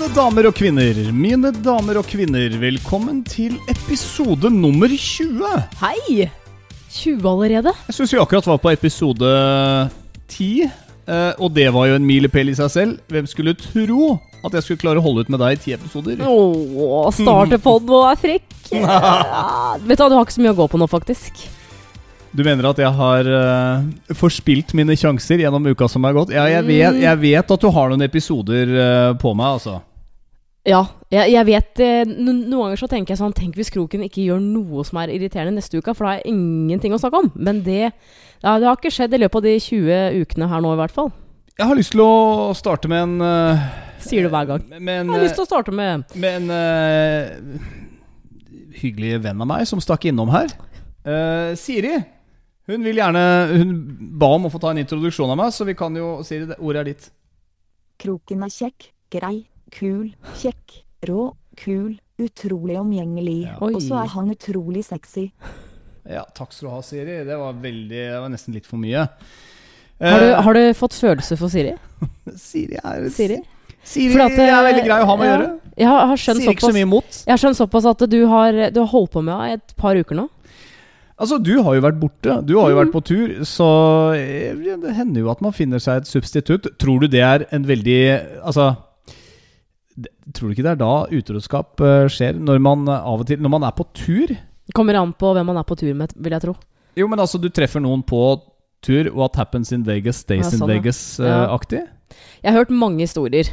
Mine damer og kvinner, mine damer og kvinner, velkommen til episode nummer 20. Hei! 20 allerede? Jeg syns vi akkurat var på episode 10, eh, og det var jo en milepæl i seg selv. Hvem skulle tro at jeg skulle klare å holde ut med deg i ti episoder? Åh, starte podden og er frekk. Ja, vet du hva, du har ikke så mye å gå på nå, faktisk. Du mener at jeg har uh, forspilt mine sjanser gjennom uka som er gått? Ja, jeg vet, jeg vet at du har noen episoder uh, på meg, altså. Ja, jeg, jeg vet eh, no, Noen ganger så tenker jeg sånn Tenk hvis Kroken ikke gjør noe som er irriterende neste uke, for da har jeg ingenting å snakke om. Men det, ja, det har ikke skjedd i løpet av de 20 ukene her nå, i hvert fall. Jeg har lyst til å starte med en uh, Sier du hver gang. En, Jeg har lyst til å starte med med en uh, hyggelig venn av meg som stakk innom her. Uh, Siri. Hun vil gjerne Hun ba om å få ta en introduksjon av meg, så vi kan jo Siri, ordet er ditt. Kroken er kjekk, grei, kul, kjekk, rå, kul, utrolig omgjengelig. Ja. Og så er han utrolig sexy. Ja, takk skal du ha, Siri. Det var veldig Det var nesten litt for mye. har du, Eh, har du fått følelse for Siri? Siri er Siri? Siri at, er eh, veldig grei å ha med å gjøre. Jeg har, har Sier ikke så mye imot. Jeg har skjønt såpass at du har, du har holdt på med henne i et par uker nå. Altså, du har jo vært borte. Du har jo Mm. vært på tur, så eh, det hender jo at man finner seg et substitutt. Tror du det er en veldig Altså Tror du ikke det er da utroskap eh, skjer? Når man eh, av og til Når man er på tur? Kommer an på hvem man er på tur med, vil jeg tro. Jo, men altså, du treffer noen på tur. What happens in Vegas stays Ja, sånn, in ja. Vegas-aktig. Jeg har hørt mange historier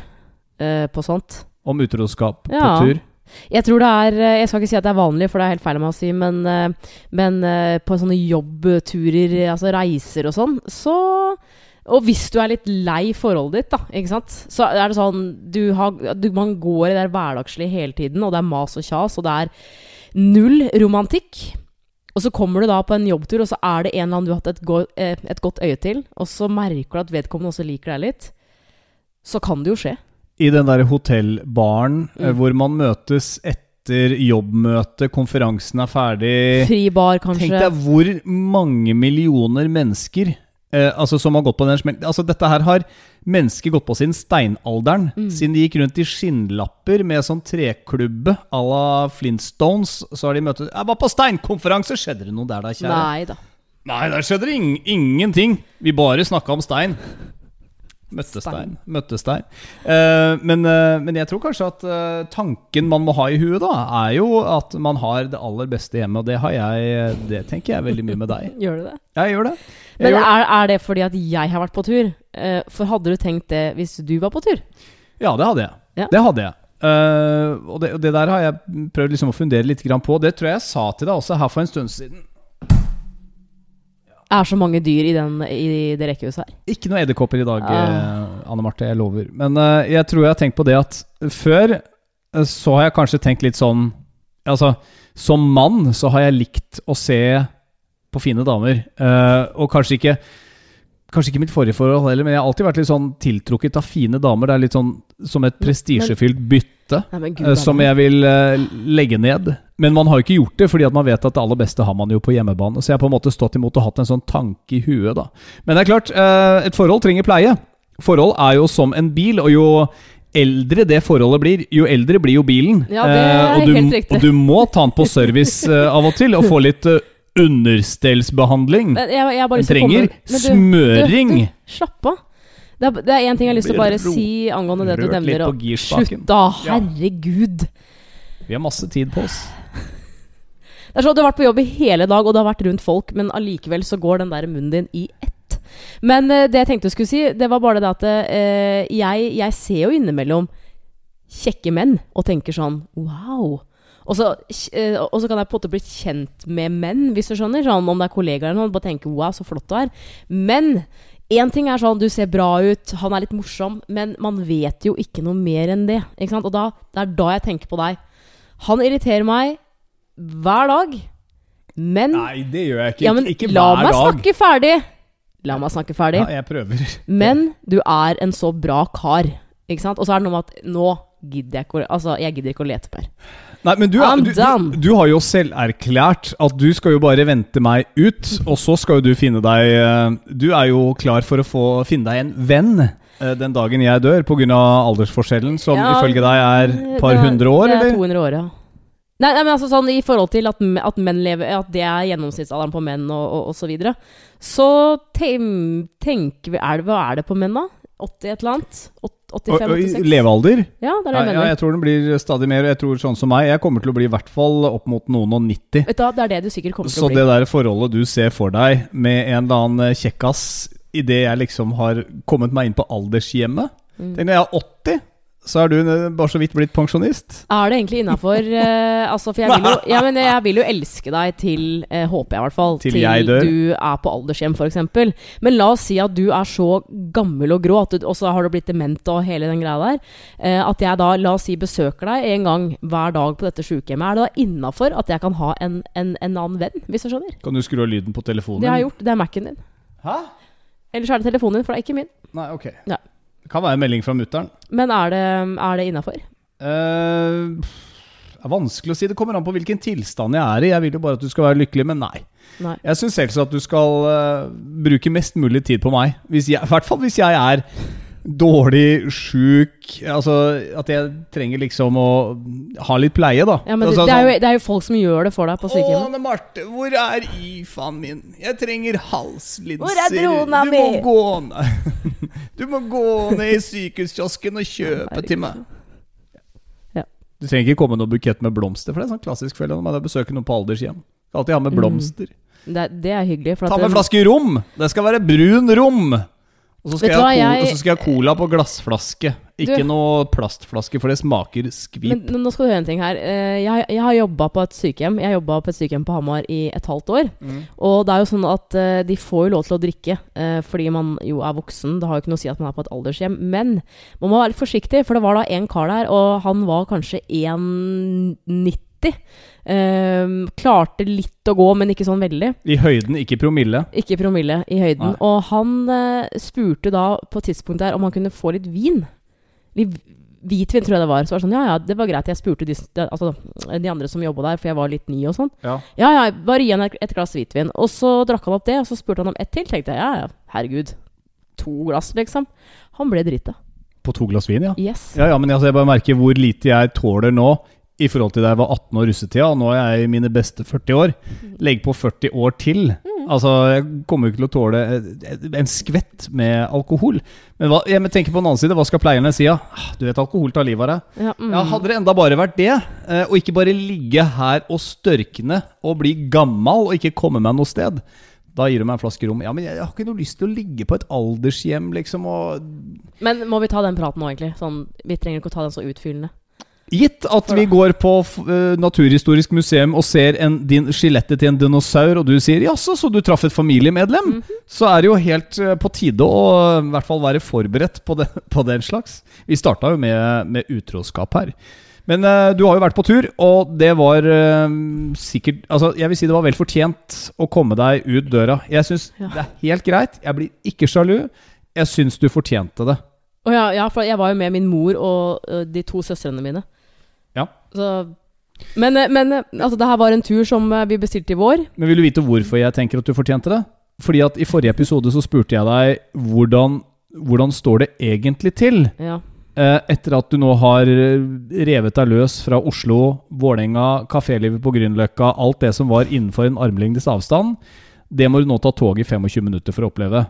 uh, på sånt. Om utroskap Ja. på tur. Jeg tror det er eh, Jeg skal ikke si at det er vanlig, for det er helt feil av meg å si, men, eh, men eh, på sånne jobbturer, altså reiser og sånn, så Og hvis du er litt lei forholdet ditt, da, ikke sant, så er det sånn du har, du, Man går i det hverdagslige hele tiden, og det er mas og kjas, og det er null romantikk. Og så kommer du da på en jobbtur, og så er det en eller annen du har hatt et, go eh, et godt øye til, og så merker du at vedkommende også liker deg litt. Så kan det jo skje. I den der hotellbaren eh, Mm. hvor man møtes etter jobbmøte, konferansen er ferdig Fri bar, kanskje. Tenk deg hvor mange millioner mennesker eh, altså som har gått på den smell... Altså Dette her har mennesker gått på siden steinalderen. Mm. Siden de gikk rundt i skinnlapper med sånn treklubbe à la Flintstones. Så har de møtt Jeg var på steinkonferanse! Skjedde det noe der da, kjære? Nei da. Nei, der skjedde det ing ingenting. Vi bare snakka om stein. Møtte stein. Møtte stein. Eh, men, eh, men jeg tror kanskje at eh, tanken man må ha i huet, da, er jo at man har det aller beste hjemme. Og det har jeg Det tenker jeg veldig mye med deg. Gjør du det? Jeg gjør det. Men er, er det fordi at jeg har vært på tur? Eh, for hadde du tenkt det hvis du var på tur? Ja, det hadde jeg. Ja. Det hadde jeg. Uh, og, det, og det der har jeg prøvd liksom å fundere litt grann på. Det tror jeg jeg sa til deg også her for en stund siden. Er så mange dyr i, den, i det rekkehuset her. Ikke noe edderkopper i dag, eh, Anne Marte. Jeg lover. Men uh, jeg tror jeg har tenkt på det at før så har jeg kanskje tenkt litt sånn Altså, som mann så har jeg likt å se på fine damer. eh, og kanskje ikke Kanskje ikke mitt forrige forhold heller, men jeg har alltid vært litt sånn tiltrukket av fine damer. Det er litt sånn som et prestisjefylt bytte. Nei, gud, Eh, som jeg vil eh, legge ned. Men man har jo ikke gjort det, fordi at man vet at det aller beste har man jo på hjemmebane. Så jeg har på en måte stått imot og hatt en sånn tanke i huet, da. Men det er klart, et forhold trenger pleie. Forhold er jo som en bil, og jo eldre det forholdet blir, jo eldre blir jo bilen. Ja, det er og du, helt riktig. Og du må ta den på service av og til, og få litt understellsbehandling. Jeg, jeg har bare Den lyst til å trenger komme- du- smøring. Du, du, slapp av. Det er, det er en ting jeg har lyst til å bare si angående det du nevner. og- Slutt da, Ja. herregud. Vi har masse tid på oss. Det er sånn, Du har vært på jobb i hele dag, og det har vært rundt folk, men allikevel så går den der munnen din i ett. Men eh, det jeg tenkte jeg skulle si, det var bare det at eh, jeg, jeg ser jo innimellom kjekke menn og tenker sånn wow. Og så, eh, og så kan jeg på en måte bli kjent med menn, hvis du skjønner. Sånn, om det er kollegaer eller noe, bare tenke wow, så flott du er. Men én ting er sånn, du ser bra ut, han er litt morsom, men man vet jo ikke noe mer enn det. Ikke sant? Og da, det er da jeg tenker på deg. Han irriterer meg hver dag. Men, Nei, det gjør jeg ikke. ja, men ikke la meg dag. snakke ferdig! La meg snakke ferdig. Ja, jeg prøver. Men du er en så bra kar. Ikke sant? Og så er det noe med at nå gidder jeg ikke Altså, jeg gidder ikke å lete mer. Nei, men du, I'm du, du, du har jo selv erklært at du skal jo bare vente meg ut, og så skal jo du finne deg eh, Du er jo klar for å få finne deg en venn. eh, den dagen jeg dør, pga. aldersforskjellen, som Ja, ifølge deg er et par hundre år, det er 200 år, ja. Nei, nei, men altså sånn i forhold til at, at menn lever At det er gjennomsnittsalderen på menn og, og, og så videre. Så tem, tenker vi er det, Hva er det på menn, da? 80 et eller annet? Åt- Og, og, 85-86? levealder? Ja, det er det jeg jeg ja, mener. jeg tror den blir stadig mer. Jeg tror sånn som meg, jeg kommer til å bli i hvert fall opp mot noen og 90. Vet du Det er det du sikkert kommer til Så å bli. Så det der forholdet du ser for deg med en eller annen eh, kjekkas idet jeg liksom har kommet meg inn på aldershjemmet Mm. Tenk når jeg er 80, så er du eh, bare så vidt blitt pensjonist. Er det egentlig innafor Uh, altså, For jeg vil, jo, ja, men jeg vil jo elske deg til, uh, håper jeg i hvert fall, Til jeg dør. du er på aldershjem, f.eks. Men la oss si at du er så gammel og grå, at du, og så har du blitt dement og hele den greia der, uh, at jeg da, la oss si, besøker deg en gang hver dag på dette sykehjemmet. Er det da innafor at jeg kan ha en, en, en annen venn, hvis du skjønner? Kan du skru av lyden på telefonen? Det har jeg gjort. Det er Mac-en din. Hæ? Ellers er det telefonen din, for det er ikke min. Nei, ok. Ja. Det kan være en melding fra mutter'n. Men er det, er det innafor? Eh, det er vanskelig å si. Det kommer an på hvilken tilstand jeg er i. Jeg vil jo bare at du skal være lykkelig, men nei. Nei. Jeg syns selvsagt at du skal uh, bruke mest mulig tid på meg. I hvert fall hvis jeg er dårlig, sjuk Altså at jeg trenger liksom å ha litt pleie, da. Ja, men altså, det, det, er jo, sånn, det er jo folk som gjør det for deg på Å, sykehjemmet. Anne Marte, hvor er IFA-en min? Jeg trenger halslinser. Hvor er drona du mi? Må gå ned. Du må gå ned i sykehuskiosken og kjøpe til meg. Ja. Du trenger ikke komme med noen bukett med blomster, for det er sånn klassisk felle når man besøker noen på aldershjem. Alltid ha med Mm. blomster. Det, det er hyggelig. Ta med en flaske rom! Det skal være brun rom! Og så skal, jeg hva, jeg- og så skal jeg ha cola på glassflaske. Ikke Du- noe plastflaske, for det smaker skvip. Men nå- nå skal du høre en ting her. Eh, Jeg, jeg har jobba på et sykehjem Jeg på et sykehjem på Hamar i et halvt år. Mm. Og det er jo sånn at eh, de får jo lov til å drikke eh, fordi man jo er voksen. Det har jo ikke noe å si at man er på et aldershjem. Men man må være litt forsiktig, for det var da en kar der, og han var kanskje 1,90. Eh, klarte litt å gå, men ikke sånn veldig. I høyden, ikke promille. Ikke promille i høyden. Nei. Og han uh, spurte da på et tidspunkt der om han kunne få litt vin. Litt hvitvin, tror jeg det var. Så var det sånn, ja ja, det var greit. Jeg spurte de, altså, de andre som jobba der, for jeg var litt ny og sånn. Ja. Ja ja, bare gi han et glass hvitvin. Og så drakk han opp det, og så spurte han om ett til. Tenkte jeg, ja ja, herregud. To glass, liksom. Han ble drita. På to glass vin, ja. Yes. Ja, ja, men altså, jeg bare merker hvor lite jeg tåler nå i forhold til da jeg var 18 år russetida. og Nå er jeg i mine beste 40 år. Legg på 40 år til. Altså, Jeg kommer jo ikke til å tåle eh, en skvett med alkohol. Men hva, jeg tenker på den annen side, hva skal pleierne si? Ja? Ah, Du vet, alkohol tar livet av deg. Ja, mm. Ja, Hadde det enda bare vært det, eh, og ikke bare ligge her og størkne og bli gammal og ikke komme meg noe sted, da gir du meg en flaske rom. Ja, men jeg, jeg har ikke noe lyst til å ligge på et aldershjem, liksom, og Men må vi ta den praten nå, egentlig? Sånn, vi trenger ikke å ta den så utfyllende. Gitt at vi går på eh, Naturhistorisk museum og ser en, din skjelettet til en dinosaur, og du sier 'jaså, så du traff et familiemedlem', så er det jo helt eh, på tide å i hvert fall være forberedt på, det, på den slags. Vi starta jo med, med utroskap her. Men uh, du har jo vært på tur, og det var uh, sikkert Altså, jeg vil si det var vel fortjent å komme deg ut døra. Jeg syns Ja. det er helt greit. Jeg blir ikke sjalu. Jeg syns du fortjente det. Oh, ja, ja, for jeg var jo med min mor og de to søstrene mine. Ja. Så Men, eh, men eh, altså, det her var en tur som eh, vi bestilte i vår. Men vil du vite hvorfor jeg tenker at du fortjente det? Fordi at i forrige episode så spurte jeg deg hvordan, hvordan står det egentlig til? Ja. Etter at du nå har revet deg løs fra Oslo, Vålerenga, kafélivet på Grünerløkka, alt det som var innenfor en armlengdes avstand, det må du nå ta toget i 25 minutter for å oppleve.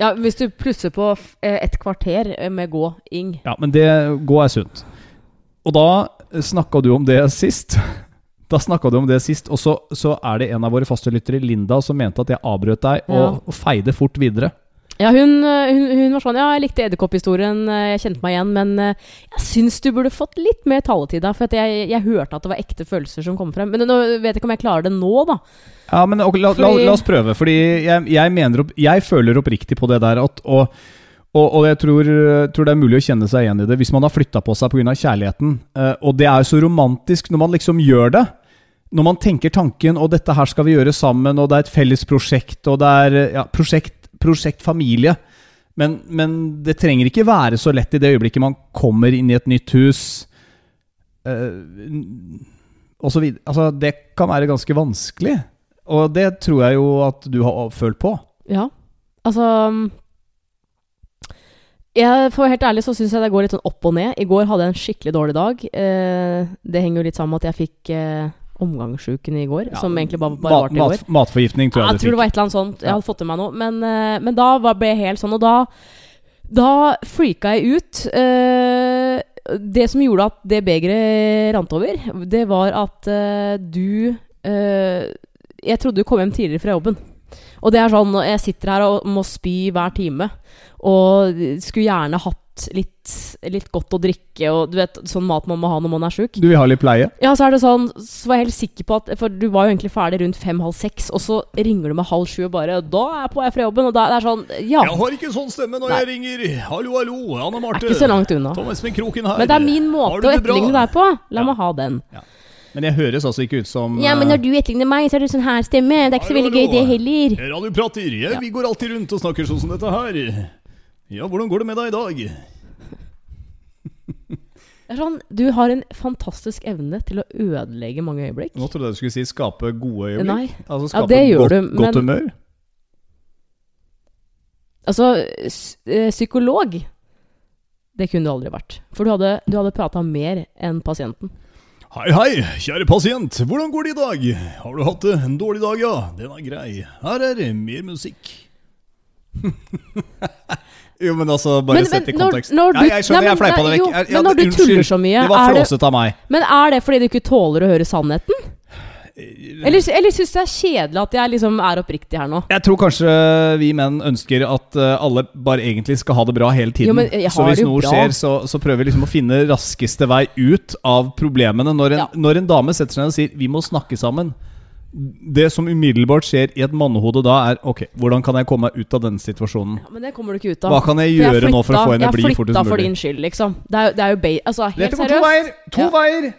ja, hvis du plusser på et kvarter med gå-ing. Ja, men det gå er sunt. Og da snakka du om det sist. Da snakka du om det sist, og så, så er det en av våre faste lyttere, Linda, som mente at jeg avbrøt deg og, Ja. og feide fort videre. Ja, hun, eh, hun, hun var sånn Ja, jeg likte edderkopphistorien, eh, jeg kjente meg igjen, men eh, jeg syns du burde fått litt mer taletid da, for jeg, jeg hørte at det var ekte følelser som kom frem. Men nå vet jeg ikke om jeg klarer det nå, da. Ja, men la, la, Fordi- la oss prøve, fordi jeg, jeg mener Jeg føler oppriktig på det der at Og, og, og jeg tror, tror det er mulig å kjenne seg igjen i det hvis man har flytta på seg pga. kjærligheten. Eh, og det er jo så romantisk når man liksom gjør det. Når man tenker tanken og dette her skal vi gjøre sammen, og det er et felles prosjekt, og det er ja, prosjekt, prosjekt familie. Men, men det trenger ikke være så lett i det øyeblikket man kommer inn i et nytt hus. eh, og så. Altså, det kan være ganske vanskelig. Og det tror jeg jo at du har følt på. Ja. Altså Jeg, for å være helt ærlig så syns jeg det går litt sånn opp og ned. I går hadde jeg en skikkelig dårlig dag. Eh, det henger jo litt sammen med at jeg fikk eh, omgangssjuken i går, Ja, som egentlig bare, bare varte i går. mat, matforgiftning, tror jeg jeg du tror det var et eller annet sånt. Jeg hadde fått til meg noe. Men, eh, men da var, ble jeg helt sånn, og da, da freaka jeg ut. Eh, det som gjorde at det begeret rant over, det var at eh, du eh, Jeg trodde du kom hjem tidligere fra jobben. Og det er sånn, jeg sitter her og må spy hver time, og skulle gjerne hatt litt, litt godt å drikke, og du vet, sånn mat man må ha når man er sjuk. Du vil ha litt pleie? Ja, så er det sånn Så var jeg helt sikker på at For du var jo egentlig ferdig rundt fem-halv seks, og så ringer du meg halv sju og bare 'Da er jeg på vei fra jobben', og da det er sånn Ja. har ikke sånn stemme når Nei. jeg ringer. Hallo, hallo, Anne er ikke så langt unna. Thomas med kroken her. Men det er min måte å etterligne deg på. La Ja. meg ha den. Men jeg høres altså ikke ut som Ja, men eh, når du etterligner meg, så er det sånn her stemme. Det er ikke så veldig gøy, det heller. radioprater. Ja, Ja. Vi går alltid rundt og snakker sånn som dette her. Ja, hvordan går det med deg i dag? Sånn, Du har en fantastisk evne til å ødelegge mange øyeblikk. Nå trodde jeg du skulle si skape gode øyeblikk. Nei. Altså Ja, det gjør godt, du, men- godt humør. Altså, eh, psykolog Det kunne du aldri vært. For du hadde, du hadde prata mer enn pasienten. Hei, hei, kjære pasient. Hvordan går det i dag? Har du hatt en dårlig dag, ja? Den er grei. Her er mer musikk. jo, men altså, bare Men- sett i men når- kontekst. når du- ja, jeg skjønner, Nei, jeg men- fleipa det vekk. jo, Jeg- men når du unnskyld. tuller så mye, Det var flåset flåsete av meg. Men er det fordi du ikke tåler å høre sannheten? Eller, eller syns du det er kjedelig at jeg liksom er oppriktig her nå? Jeg tror kanskje vi menn ønsker at eh, alle bare egentlig skal ha det bra hele tiden. Jo, jeg så hvis noe bra. skjer, så, så prøver vi liksom å finne raskeste vei ut av problemene. Når en, Ja. når en dame setter seg ned og sier 'vi må snakke sammen', det som umiddelbart skjer i et mannehode da, er 'ok, hvordan kan jeg komme meg ut av denne situasjonen'? Ja, men det kommer du ikke ut av. Hva kan jeg gjøre nå for å få henne flytta- bli fortest Jeg flytta for din skyld, liksom. Det er, det er jo ba Altså, helt Dette går to veier! To Ja. veier!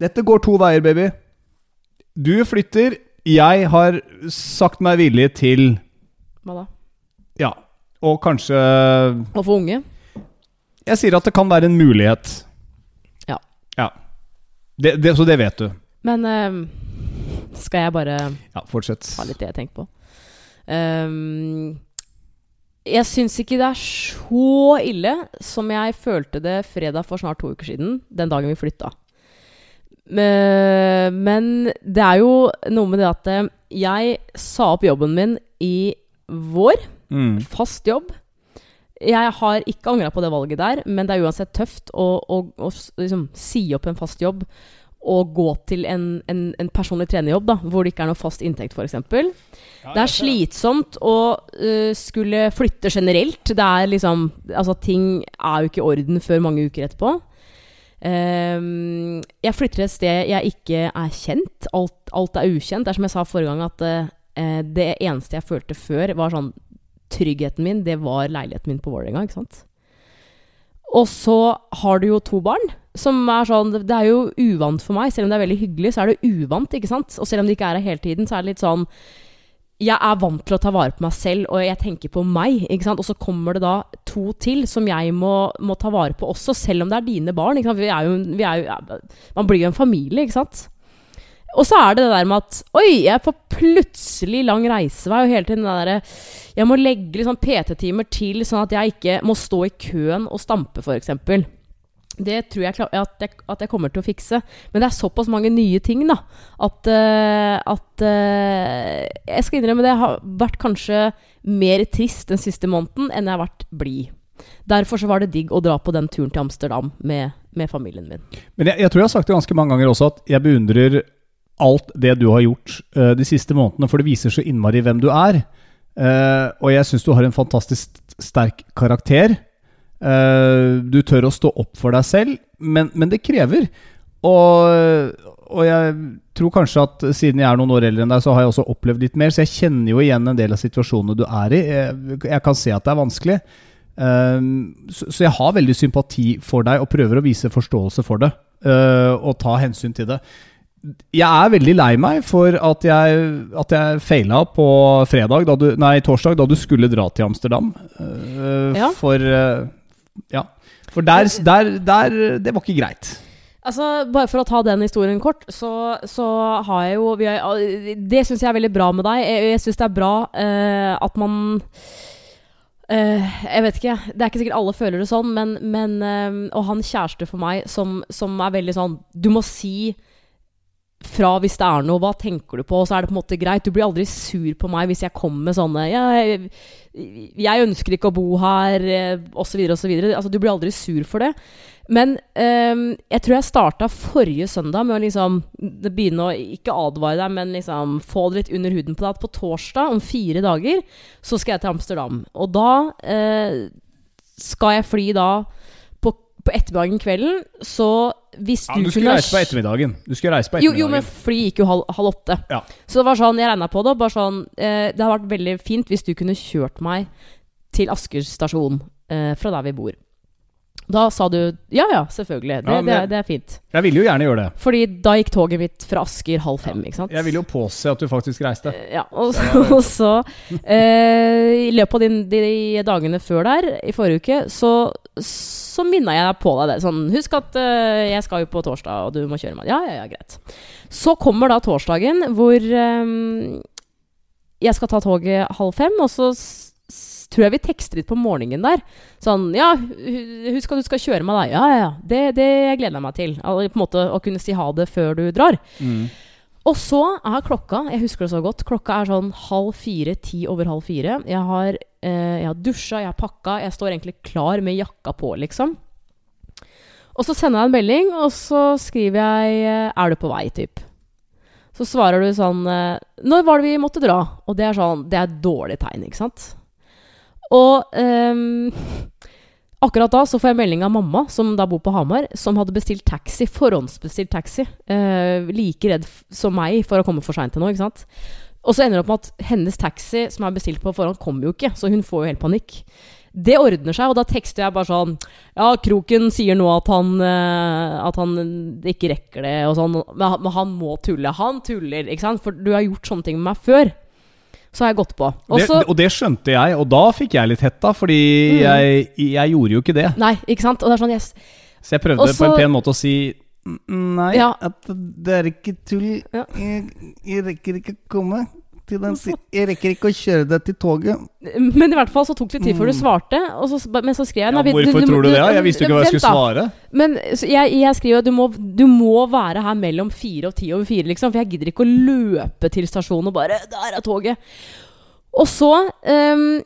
Dette går to veier, baby. Du flytter. Jeg har sagt meg villig til Hva da? Ja, og kanskje Å få unge? Jeg sier at det kan være en mulighet. Ja. Ja. Det, det, så det vet du. Men ehm, skal jeg bare Ja, fortsett. ta litt det jeg tenker på? Um, jeg syns ikke det er så ille som jeg følte det fredag for snart to uker siden, den dagen vi flytta. Men, men det er jo noe med det at eh, jeg sa opp jobben min i vår. Mm. Fast jobb. Jeg har ikke angra på det valget der, men det er uansett tøft å, å, å liksom, si opp en fast jobb og gå til en, en, en personlig trenerjobb da, hvor det ikke er noe fast inntekt, f.eks. Det er slitsomt å uh, skulle flytte generelt. Det er liksom Altså, ting er jo ikke i orden før mange uker etterpå. Um, jeg flytter et sted jeg ikke er kjent. Alt, alt er ukjent. Det er som jeg sa forrige gang, at uh, det eneste jeg følte før, var sånn Tryggheten min, det var leiligheten min på Vålerenga, ikke sant. Og så har du jo to barn. Som er sånn Det er jo uvant for meg. Selv om det er veldig hyggelig, så er det uvant, ikke sant. Og selv om det ikke er her hele tiden, så er det litt sånn jeg er vant til å ta vare på meg selv, og jeg tenker på meg. ikke sant? Og så kommer det da to til som jeg må, må ta vare på også, selv om det er dine barn. ikke sant? Vi er jo, vi er jo, man blir jo en familie, ikke sant? Og så er det det der med at Oi, jeg får plutselig lang reisevei, og hele tiden det derre Jeg må legge liksom PT-timer til, sånn at jeg ikke må stå i køen og stampe, f.eks. Det tror jeg at, jeg at jeg kommer til å fikse. Men det er såpass mange nye ting, da, at, eh, at eh, Jeg skal innrømme det jeg har vært kanskje mer trist den siste måneden enn jeg har vært blid. Derfor så var det digg å dra på den turen til Amsterdam med, med familien min. Men jeg, jeg tror jeg har sagt det ganske mange ganger også, at jeg beundrer alt det du har gjort uh, de siste månedene, for det viser så innmari hvem du er. Uh, og jeg syns du har en fantastisk sterk karakter. Eh, du tør å stå opp for deg selv, men, men det krever. Og, og jeg tror kanskje at siden jeg er noen år eldre enn deg, så har jeg også opplevd litt mer, så jeg kjenner jo igjen en del av situasjonene du er i. Jeg, jeg kan se at det er vanskelig. Um, så, så jeg har veldig sympati for deg og prøver å vise forståelse for det. uh, og ta hensyn til det. Jeg er veldig lei meg for at jeg, at jeg feila på fredag, da du, nei, torsdag, da du skulle dra til Amsterdam. Uh, Ja. For uh, Ja. For der, der, der Det var ikke greit. Altså, Bare for å ta den historien kort, så, så har jeg jo vi har, Det syns jeg er veldig bra med deg. Jeg, jeg syns det er bra uh, at man uh, jeg vet ikke. Det er ikke sikkert alle føler det sånn, men, men uh, Å ha en kjæreste for meg som, som er veldig sånn Du må si fra hvis det er noe. Hva tenker du på? Og så er det på en måte greit. Du blir aldri sur på meg hvis jeg kommer med sånne ja, jeg, jeg ønsker ikke å bo her, eh, osv., osv. Altså, du blir aldri sur for det. Men um, jeg tror jeg starta forrige søndag med å liksom begynne å ikke advare deg, men liksom få det litt under huden på deg. At på torsdag, om fire dager, så skal jeg til Amsterdam. Og da uh, skal jeg fly da på, ettermiddagen kvelden. Så hvis du, Ja, du, du skulle reise på ettermiddagen. Du skulle reise på jo, jo, men flyet fly gikk jo halv, halv åtte. Ja. Så det var sånn, jeg regna på det. Bare sånn, eh, det hadde vært veldig fint hvis du kunne kjørt meg til Asker stasjon eh, fra der vi bor. Da sa du ja ja, selvfølgelig. Det, Ja, det, det er fint. Jeg ville jo gjerne gjøre det. Fordi da gikk toget mitt fra Asker halv fem, ikke sant? Jeg vil jo påse at du faktisk reiste. Eh, Ja, og så, og så eh, I løpet av de, de dagene før der, i forrige uke, så, så minna jeg på deg det. Sånn, husk at eh, jeg skal jo på torsdag, og du må kjøre meg. Ja, ja, ja, greit. Så kommer da torsdagen hvor eh, jeg skal ta toget halv fem, og så tror jeg vi tekster litt på morgenen der. Sånn Ja, husk at du skal kjøre meg, da. Ja, ja, ja. Det, det gleder jeg meg til. Al- På en måte Å kunne si ha det før du drar. Mm. Og så er klokka Jeg husker det så godt. Klokka er sånn halv fire, ti over halv fire. Jeg har, eh, jeg har dusja, jeg har pakka. Jeg står egentlig klar med jakka på, liksom. Og så sender jeg en melding, og så skriver jeg eh, 'Er du på vei?' typ. Så svarer du sånn eh, 'Når var det vi måtte dra?' Og det er sånn Det er et dårlig tegn, ikke sant? Og um, akkurat da så får jeg melding av mamma, som da bor på Hamar, som hadde bestilt taxi, forhåndsbestilt taxi. Uh, like redd som meg for å komme for seint til noe, ikke sant. Og så ender det opp med at hennes taxi, som er bestilt på forhånd, kommer jo ikke, så hun får jo helt panikk. Det ordner seg, og da tekster jeg bare sånn Ja, Kroken sier nå at han, eh, at han ikke rekker det, og sånn, men han, må tulle. Han tuller, ikke sant, for du har gjort sånne ting med meg før. Så har jeg gått på. Og Det, og det skjønte jeg, og da fikk jeg litt hetta, fordi Mm. jeg, jeg gjorde jo ikke det. Nei, ikke sant? Og det er sånn yes. Så jeg prøvde Også, på en pen måte å si "Mm, Nei, Ja. at det er ikke tull. Ja. Jeg, jeg rekker ikke å komme til den Jeg rekker ikke å kjøre deg til toget. Men i hvert fall så tok det litt tid før du svarte. Og så, men så skrev jeg Mm. Ja, hvorfor tror du det? Jeg visste jo ikke hva jeg skulle svare. Men så jeg, jeg skriver at du må, du må være her mellom fire og ti over fire, liksom. For jeg gidder ikke å løpe til stasjonen og bare 'Der er toget'. Og så um,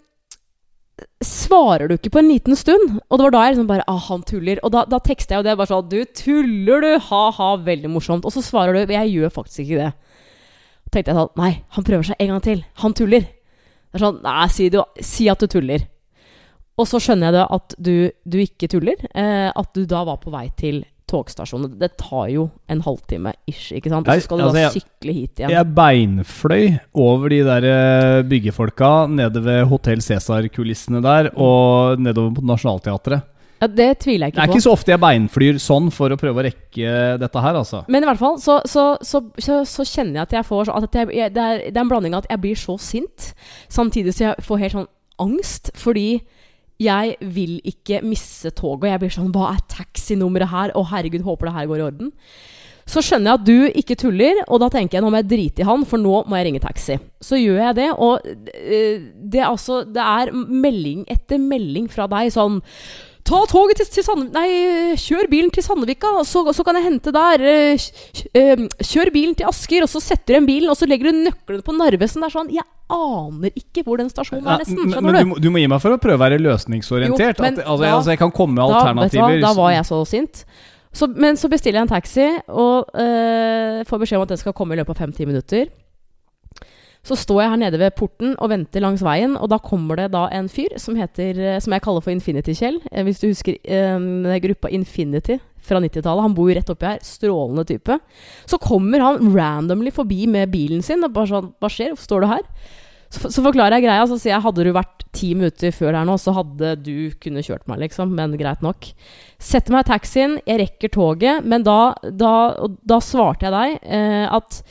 svarer du ikke på en liten stund. Og det var da jeg liksom bare Ah, han tuller. Og da, da tekster jeg jo det bare sånn Du tuller, du! Ha-ha, veldig morsomt. Og så svarer du Jeg gjør faktisk ikke det. Tenkte jeg sånn Nei, han prøver seg en gang til. Han tuller. Det er sånn Nei, si, du, si at du tuller. Og så skjønner jeg det at du, du ikke tuller. Eh, at du da var på vei til togstasjonen. Det tar jo en halvtime ish, ikke sant? Og så skal du altså, da sykle hit igjen. Jeg beinfløy over de der eh, byggefolka nede ved Hotell Cæsar-kulissene der, og nedover på Nationaltheatret. Ja, det tviler jeg Det er på. ikke så ofte jeg beinflyr sånn for å prøve å rekke dette her, altså. Men i hvert fall så, så, så, så, så kjenner jeg at jeg får så- at jeg, det, er, det er en blanding av at jeg blir så sint, samtidig som jeg får helt sånn angst, fordi jeg vil ikke misse toget. Og jeg blir sånn Hva er taxinummeret her? Å, herregud, håper det her går i orden. Så skjønner jeg at du ikke tuller, og da tenker jeg nå må jeg drite i han, for nå må jeg ringe taxi. Så gjør jeg det, og eh, det er altså Det er melding etter melding fra deg sånn Ta toget til, til Sandvika Nei, kjør bilen til Sandvika, så, så kan jeg hente der. Eh, eh, Kjør bilen til Asker, og så setter du igjen bilen, og så legger du nøklene på Narvesen. Det er sånn Jeg aner ikke hvor den stasjonen er, nesten. Skjønner men du? du, må- du må gi meg for å prøve å være løsningsorientert. Jo, men at, altså, da- altså, jeg kan komme med Da, alternativer. da var jeg så sint. Så, men så bestiller jeg en taxi, og øh, får beskjed om at den skal komme i løpet av fem-ti minutter. Så står jeg her nede ved porten og venter langs veien, og da kommer det da en fyr som heter eh, Som jeg kaller for Infinity-Kjell. Eh, hvis du husker eh, gruppa Infinity fra 90-tallet. Han bor jo rett oppi her. Strålende type. Så kommer han randomly forbi med bilen sin og bare sånn Hva skjer? Hvorfor står du her? Så, så forklarer jeg greia, så sier jeg hadde du vært ti minutter før her nå, så hadde du kunne kjørt meg, liksom. Men greit nok. Setter meg i taxien, jeg rekker toget, men da, da, da svarte jeg deg eh, at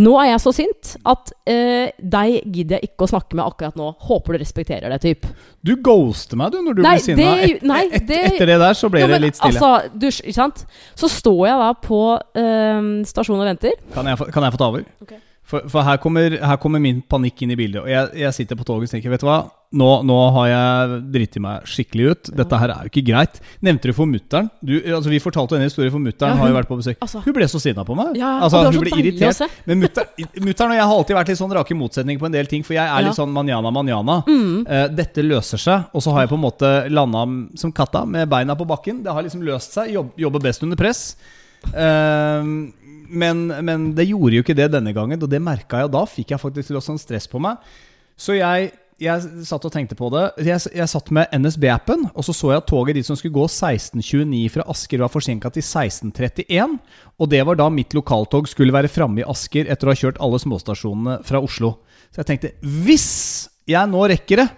nå er jeg så sint at eh, deg gidder jeg ikke å snakke med akkurat nå. Håper du respekterer det, typ. Du ghoster meg, du, når du Nei, blir sinna. Et, et, det- etter det der så ble Jo, det litt stille. Altså, du, ikke sant? Så står jeg da på eh, stasjonen og venter. Kan jeg, kan jeg få ta over? Ok. For, for her, kommer, her kommer min panikk inn i bildet. Og jeg, jeg sitter på toget og tenker, vet du hva, nå, nå har jeg dritt meg skikkelig ut. Dette her er jo ikke greit. Nevnte du for mutter'n? Altså, vi fortalte jo en historie, for mutter'n Ja, har jo vært på besøk. altså- hun ble så sinna på meg. Ja, altså, hun ble irritert. Men mutter'n og jeg har alltid vært litt sånn rake motsetninger på en del ting, for jeg er litt Ja. sånn manjana, manjana. Mm. Uh, dette løser seg, og så har jeg på en måte landa som katta med beina på bakken. Det har liksom løst seg. Jobb, jobber best under press. Eh, men, men det gjorde jo ikke det denne gangen, og det merka jeg. Og da fikk jeg faktisk litt sånn stress på meg. Så jeg, jeg satt og tenkte på det. Jeg, jeg satt med NSB-appen, og så så jeg at toget dit som skulle gå 16.29 fra Asker, var forsinka til 16.31. Og det var da mitt lokaltog skulle være framme i Asker etter å ha kjørt alle småstasjonene fra Oslo. Så jeg tenkte hvis jeg nå rekker det,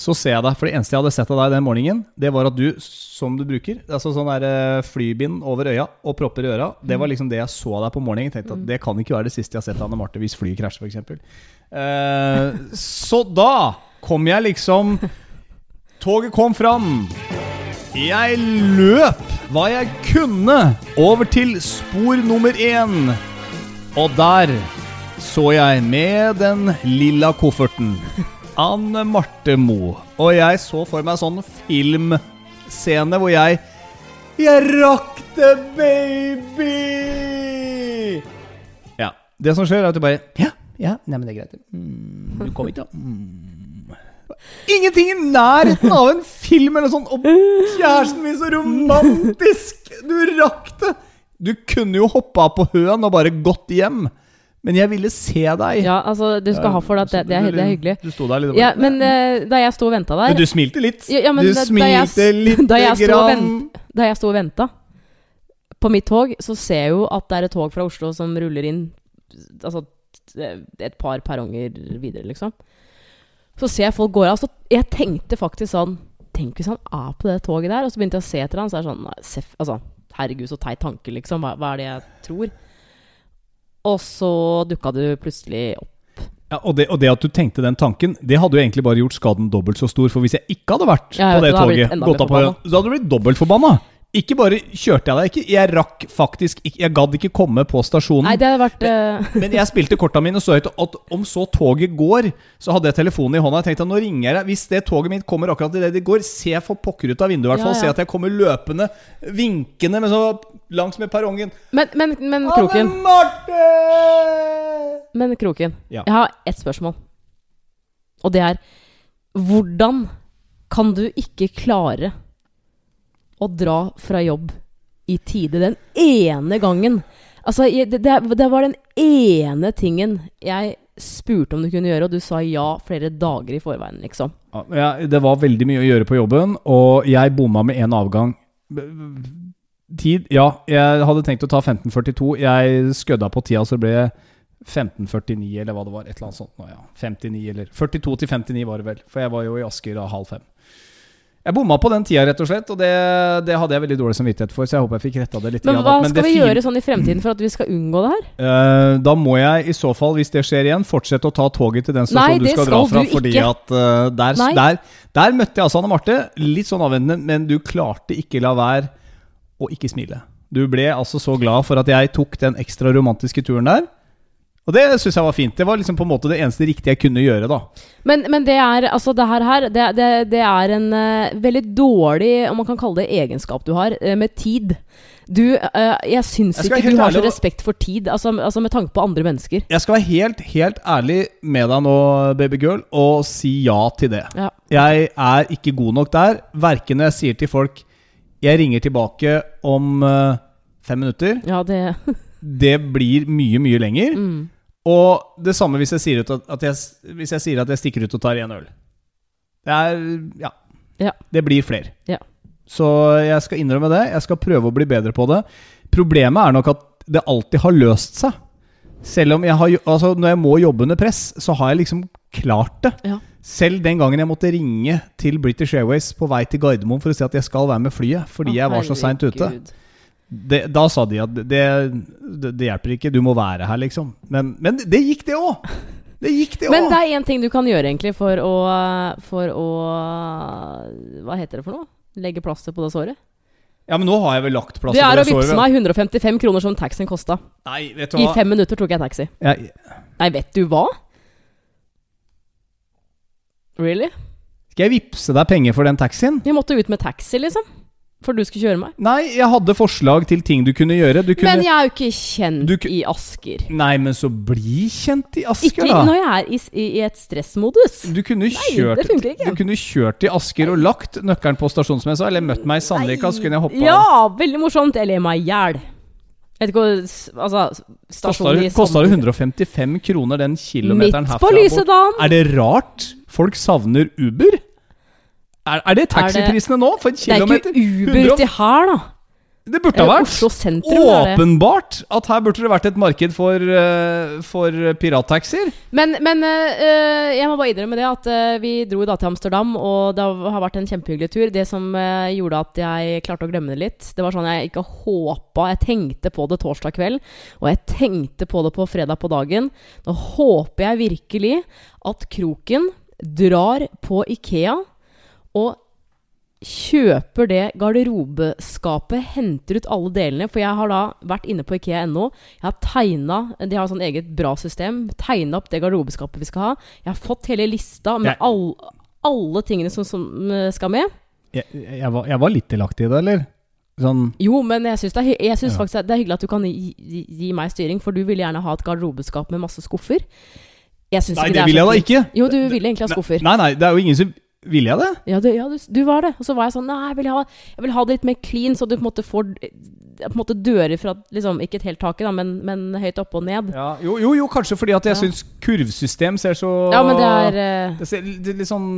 så ser jeg deg. For det eneste jeg hadde sett av deg den morgenen, det var at du, som du bruker, altså sånn der eh, flybind over øya og propper i øra, det var liksom det jeg så av deg på morgenen. Tenkte at det kan ikke være det siste jeg har sett av Anne Marte hvis flyet krasjer, f.eks. Eh, så da kom jeg liksom Toget kom fram. Jeg løp hva jeg kunne over til spor nummer én. Og der så jeg med den lilla kofferten Anne Marte Mo. Og jeg så for meg sånn filmscene hvor jeg Jeg rakk det, baby! Ja. Det som skjer, er at du bare Ja, ja, nei, men det er greit. Mm, du kom ikke, da. Mm. Ingenting i nærheten av en film eller sånn. Og kjæresten min, så romantisk! Du rakk det! Du kunne jo hoppa på høen og bare gått hjem. Men jeg ville se deg. Ja, altså, du skal ha for det at det, det, er, det er hyggelig. Du sto der litt Ja, men uh, da jeg sto og venta der Men du smilte litt. Ja, ja, men du da- smilte lite da jeg grann. Da jeg sto og venta på mitt tog, så ser jeg jo at det er et tog fra Oslo som ruller inn Altså et par perronger videre, liksom. Så ser jeg folk går av. Altså, jeg tenkte faktisk sånn Tenk hvis han er på det toget der? Og så begynte jeg å se etter han, så er det sånn nei, Altså, herregud, så teit tanke, liksom. Hva, hva er det jeg tror? Og så dukka du plutselig opp. Ja, og, det, og det at du tenkte den tanken, det hadde jo egentlig bare gjort skaden dobbelt så stor. For hvis jeg ikke hadde vært Ja, på det toget, gått av på, så hadde du blitt dobbelt forbanna. Ikke bare kjørte jeg deg ikke, jeg rakk faktisk Jeg gadd ikke komme på stasjonen. Nei, det hadde vært eh, Men jeg spilte korta mine så høyt at om så toget går, så hadde jeg telefonen i hånda. Jeg tenkte at nå ringer jeg deg. Hvis det toget mitt kommer akkurat idet det går, se for pokker ut av vinduet i hvert fall. Ja, ja. Se at jeg kommer løpende, vinkende men så langs med perrongen. Men, men, men Kroken. Men Kroken, Ja. jeg har ett spørsmål. Og det er Hvordan kan du ikke klare å dra fra jobb i tide den ene gangen? Altså, det, det, var den ene tingen jeg spurte om du kunne gjøre, og du sa ja flere dager i forveien, liksom. Ja, det var veldig mye å gjøre på jobben, og jeg bomma med én avgang. Tid? Ja, jeg hadde tenkt å ta 15.42. Jeg skødda på tida, så det ble 15.49 eller hva det var. Et eller annet sånt. Nå, ja. 59 eller 42 til 59 var det vel. For jeg var jo i Asker da halv fem. Jeg bomma på den tida, rett og slett, og det, det hadde jeg veldig dårlig samvittighet for, så jeg håper jeg fikk retta det litt. Men hva men skal vi gjøre sånn i fremtiden for at vi skal unngå det her? Uh, da må jeg i så fall, hvis det skjer igjen, fortsette å ta toget til den Nei, stasjonen du skal, skal, dra fra. du Fordi ikke. at uh, der, der, der møtte jeg altså Anne Marte, litt sånn avventende, men du klarte ikke la være å ikke smile. Du ble altså så glad for at jeg tok den ekstra romantiske turen der. Og det syns jeg var fint. Det var liksom på en måte det eneste riktige jeg kunne gjøre, da. Men, men det er altså det her, her det, det, det er en uh, veldig dårlig, om man kan kalle det egenskap du har, uh, med tid. Du, uh, jeg syns ikke du har så respekt for tid, altså, altså med tanke på andre mennesker. Jeg skal være helt, helt ærlig med deg nå, babygirl, og si ja til det. Ja. Jeg er ikke god nok der. Verken når jeg sier til folk Jeg ringer tilbake om fem minutter. Ja, det Det blir mye, mye lenger. mm. Og det samme hvis jeg sier, ut at, at jeg, hvis jeg, sier at jeg stikker ut og tar én øl. Det er Ja. Ja. Det blir flere. Ja. Så jeg skal innrømme det. Jeg skal prøve å bli bedre på det. Problemet er nok at det alltid har løst seg. Selv om jeg har Altså, når jeg må jobbe under press, så har jeg liksom klart det. Ja. Selv den gangen jeg måtte ringe til British Airways på vei til Gardermoen for å si at jeg skal være med flyet, fordi Å, jeg var så seint ute. herregud. Det, da sa de at det, det, det hjelper ikke, du må være her, liksom. Men, men det gikk, det òg! Det gikk, det òg! Men det er én ting du kan gjøre, egentlig, for å For å Hva heter det for noe? Legge plaster på det såret? Ja, men nå har jeg vel lagt plass Det er å vippse meg 155 kroner som taxien kosta. Nei, vet du I fem minutter tok jeg taxi. Jeg, Nei, vet du hva? Really? skal jeg vippse deg penger for den taxien? Vi måtte ut med taxi, liksom. For du skulle kjøre meg. Nei, jeg hadde forslag til ting du kunne gjøre. Du kunne Men jeg er jo ikke kjent Du i Asker. Nei, men så bli kjent i Asker, Ikke da. når jeg er i, i, i et stressmodus. Du kunne, Nei, kjørt, ikke. du kunne kjørt til Asker og lagt nøkkelen på stasjonsmessa, eller møtt meg i Sandvika, så kunne jeg hoppa Ja, veldig morsomt. Jeg ler meg i hjel. Vet ikke hva Altså, stasjonen i Kosta det 155 kroner den kilometeren Midt herfra? på bort? Lysedalen. Er det rart folk savner Uber? Er, er det taxiprisene nå? For en kilometer? Det er ikke Uber 100 uti her, da. Det burde ha vært sentrum åpenbart at her burde det vært et marked for, eh, for pirattaxier. Men, men eh, jeg må bare innrømme det at eh, vi dro da til Amsterdam, og det har vært en kjempehyggelig tur. Det som gjorde at jeg klarte å glemme det litt, det var sånn jeg ikke håpa Jeg tenkte på det torsdag kveld, og jeg tenkte på det på fredag på dagen. Nå håper jeg virkelig at Kroken drar på Ikea og kjøper det garderobeskapet, henter ut alle delene. For jeg har da vært inne på Ikea.no. Jeg har tegna De har sånn eget bra system. Tegna opp det garderobeskapet vi skal ha. Jeg har fått hele lista med Jeg- all, alle tingene som, som eh, skal med. Jeg, jeg, var, jeg var litt delaktig i det, eller? Sånn Jo, men jeg syns, det, jeg Ja. faktisk det er hyggelig at du kan gi, gi, gi meg styring, for du vil gjerne ha et garderobeskap med masse skuffer. Nei, det er vil jeg da ikke. Jo, du ville egentlig ha skuffer. Nei, nei, det er jo ingen som Vil jeg det? Ja, du, ja du, du var det. Og så var jeg sånn Nei, jeg vil ha, jeg vil ha det litt mer clean, så du på en måte får eh, på en måte dører fra liksom, Ikke et helt tak i, da, men, men høyt oppe og ned. Ja, jo, jo, jo, kanskje fordi at jeg Ja. syns kurvsystem ser så Ja, men det er eh, Det ser litt, sånn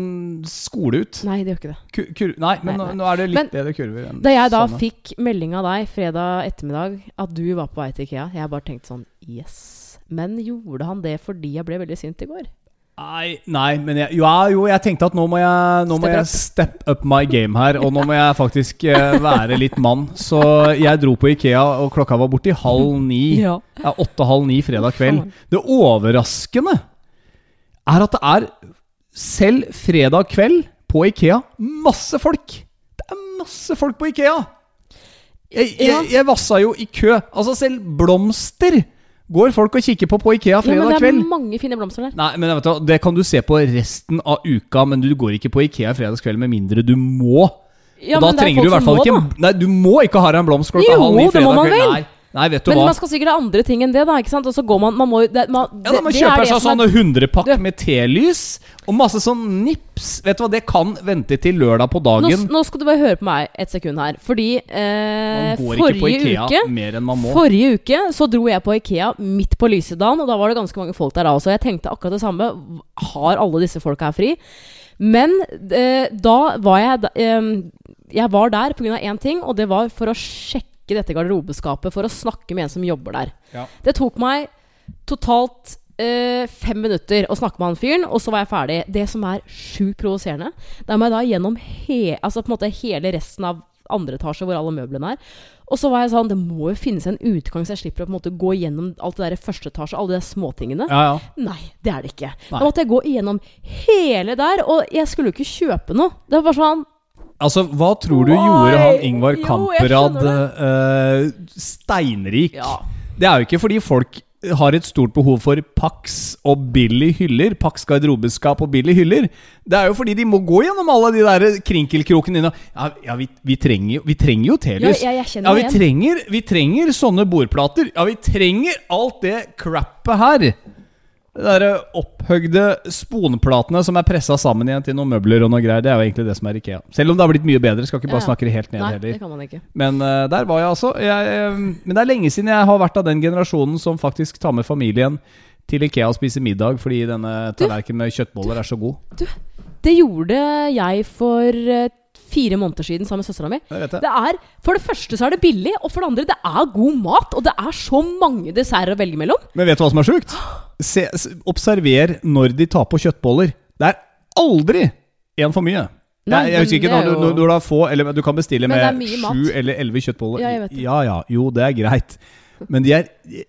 skole ut. Nei, det gjør ikke det. Kur, kur, nei, men Nei, nå, nei. nå er det litt Men bedre kurver. enn Da jeg da sånne. fikk melding av deg fredag ettermiddag at du var på vei til Ikea, jeg bare tenkte sånn Yes. Men gjorde han det fordi jeg ble veldig sint i går? Nei, nei, men jeg, ja, jo, jeg tenkte at nå må jeg, nå må jeg up. step up my game her. Og nå må jeg faktisk eh, være litt mann. Så jeg dro på Ikea, og klokka var borti halv ni. Ja. Ja, Åtte-halv ni fredag kveld. Det overraskende er at det er selv fredag kveld på Ikea masse folk. Det er masse folk på Ikea! Jeg, jeg, jeg vassa jo i kø. Altså, selv blomster går folk og kikker på på Ikea fredag kveld. ja, men det er kveld. mange fine blomster der. Nei, men vet du, Det kan du se på resten av uka, men du går ikke på Ikea fredagskveld med mindre du må. Ja, og da men det er trenger du i folk hvert fall som ikke må, en- Nei, du må ikke ha deg en blomst klokka Jo, halv ni det må fredag man kveld. vel. Nei, nei, vet du Men hva. man skal sikkert ha andre ting enn det, da. ikke sant? Og så går man Man må det, man, Ja, da, Man det- er kjøper det seg sånne hundrepakk med telys og masse sånn nips. Vet du hva, det kan vente til lørdag på dagen. nå skal du bare høre på meg et sekund her. Fordi eh, forrige uke mer enn man må. Forrige uke så dro jeg på Ikea midt på Lysedalen, og da var det ganske mange folk der da også. Jeg tenkte akkurat det samme. Har alle disse folka her fri? Men eh, da var jeg eh, Jeg var der pga. én ting, og det var for å sjekke dette garderobeskapet. For å snakke med en som jobber der. Ja. Det tok meg totalt eh, fem minutter å snakke med han fyren, og så var jeg ferdig. Det som er sjukt provoserende, det er meg da gjennom he, altså hele resten av andre etasje hvor alle møblene er. Og så var jeg sånn Det må jo finnes en utgang, så jeg slipper å på en måte gå gjennom alt det der i første etasje, alle de småtingene. Ja, ja. Nei, det er det ikke. Nei. Da måtte jeg gå igjennom hele der, og jeg skulle jo ikke kjøpe noe. Det var bare sånn Altså, hva tror du Why? gjorde han Ingvar Jo, Kamprad eh, steinrik? Ja. Det er jo ikke fordi folk har et stort behov for Pax og billig hyller. Pax garderobeskap og billig hyller. Det er jo fordi de må gå gjennom alle de der krinkelkrokene dine. Ja, ja vi, vi, trenger, vi trenger jo Ja, telys. Ja, kjenner vi trenger, vi trenger sånne bordplater. Ja, vi trenger alt det crappet her. De der opphøgde sponplatene som er pressa sammen igjen til noen møbler og noe greier. Det er jo egentlig det som er Ikea. Selv om det har blitt mye bedre. Skal ikke bare Ja. snakke det helt ned Nei, heller. det kan man ikke. Men uh, der var jeg altså. Jeg, uh, men det er lenge siden jeg har vært av den generasjonen som faktisk tar med familien til Ikea og spiser middag fordi denne tallerkenen med kjøttboller er så god. Det gjorde jeg for uh, fire måneder siden sammen med søstera mi. Det er, For det første så er det billig, og for det andre det er god mat. Og det er så mange desserter å velge mellom. Men vet du hva som er sjukt? Se, observer når de tar på kjøttboller. Det er aldri én for mye. Nei, jeg, jeg husker ikke når, du- jo- når du har få Eller du kan bestille med sju eller elleve kjøttboller. Ja, ja, ja, jo, det er greit. Men de er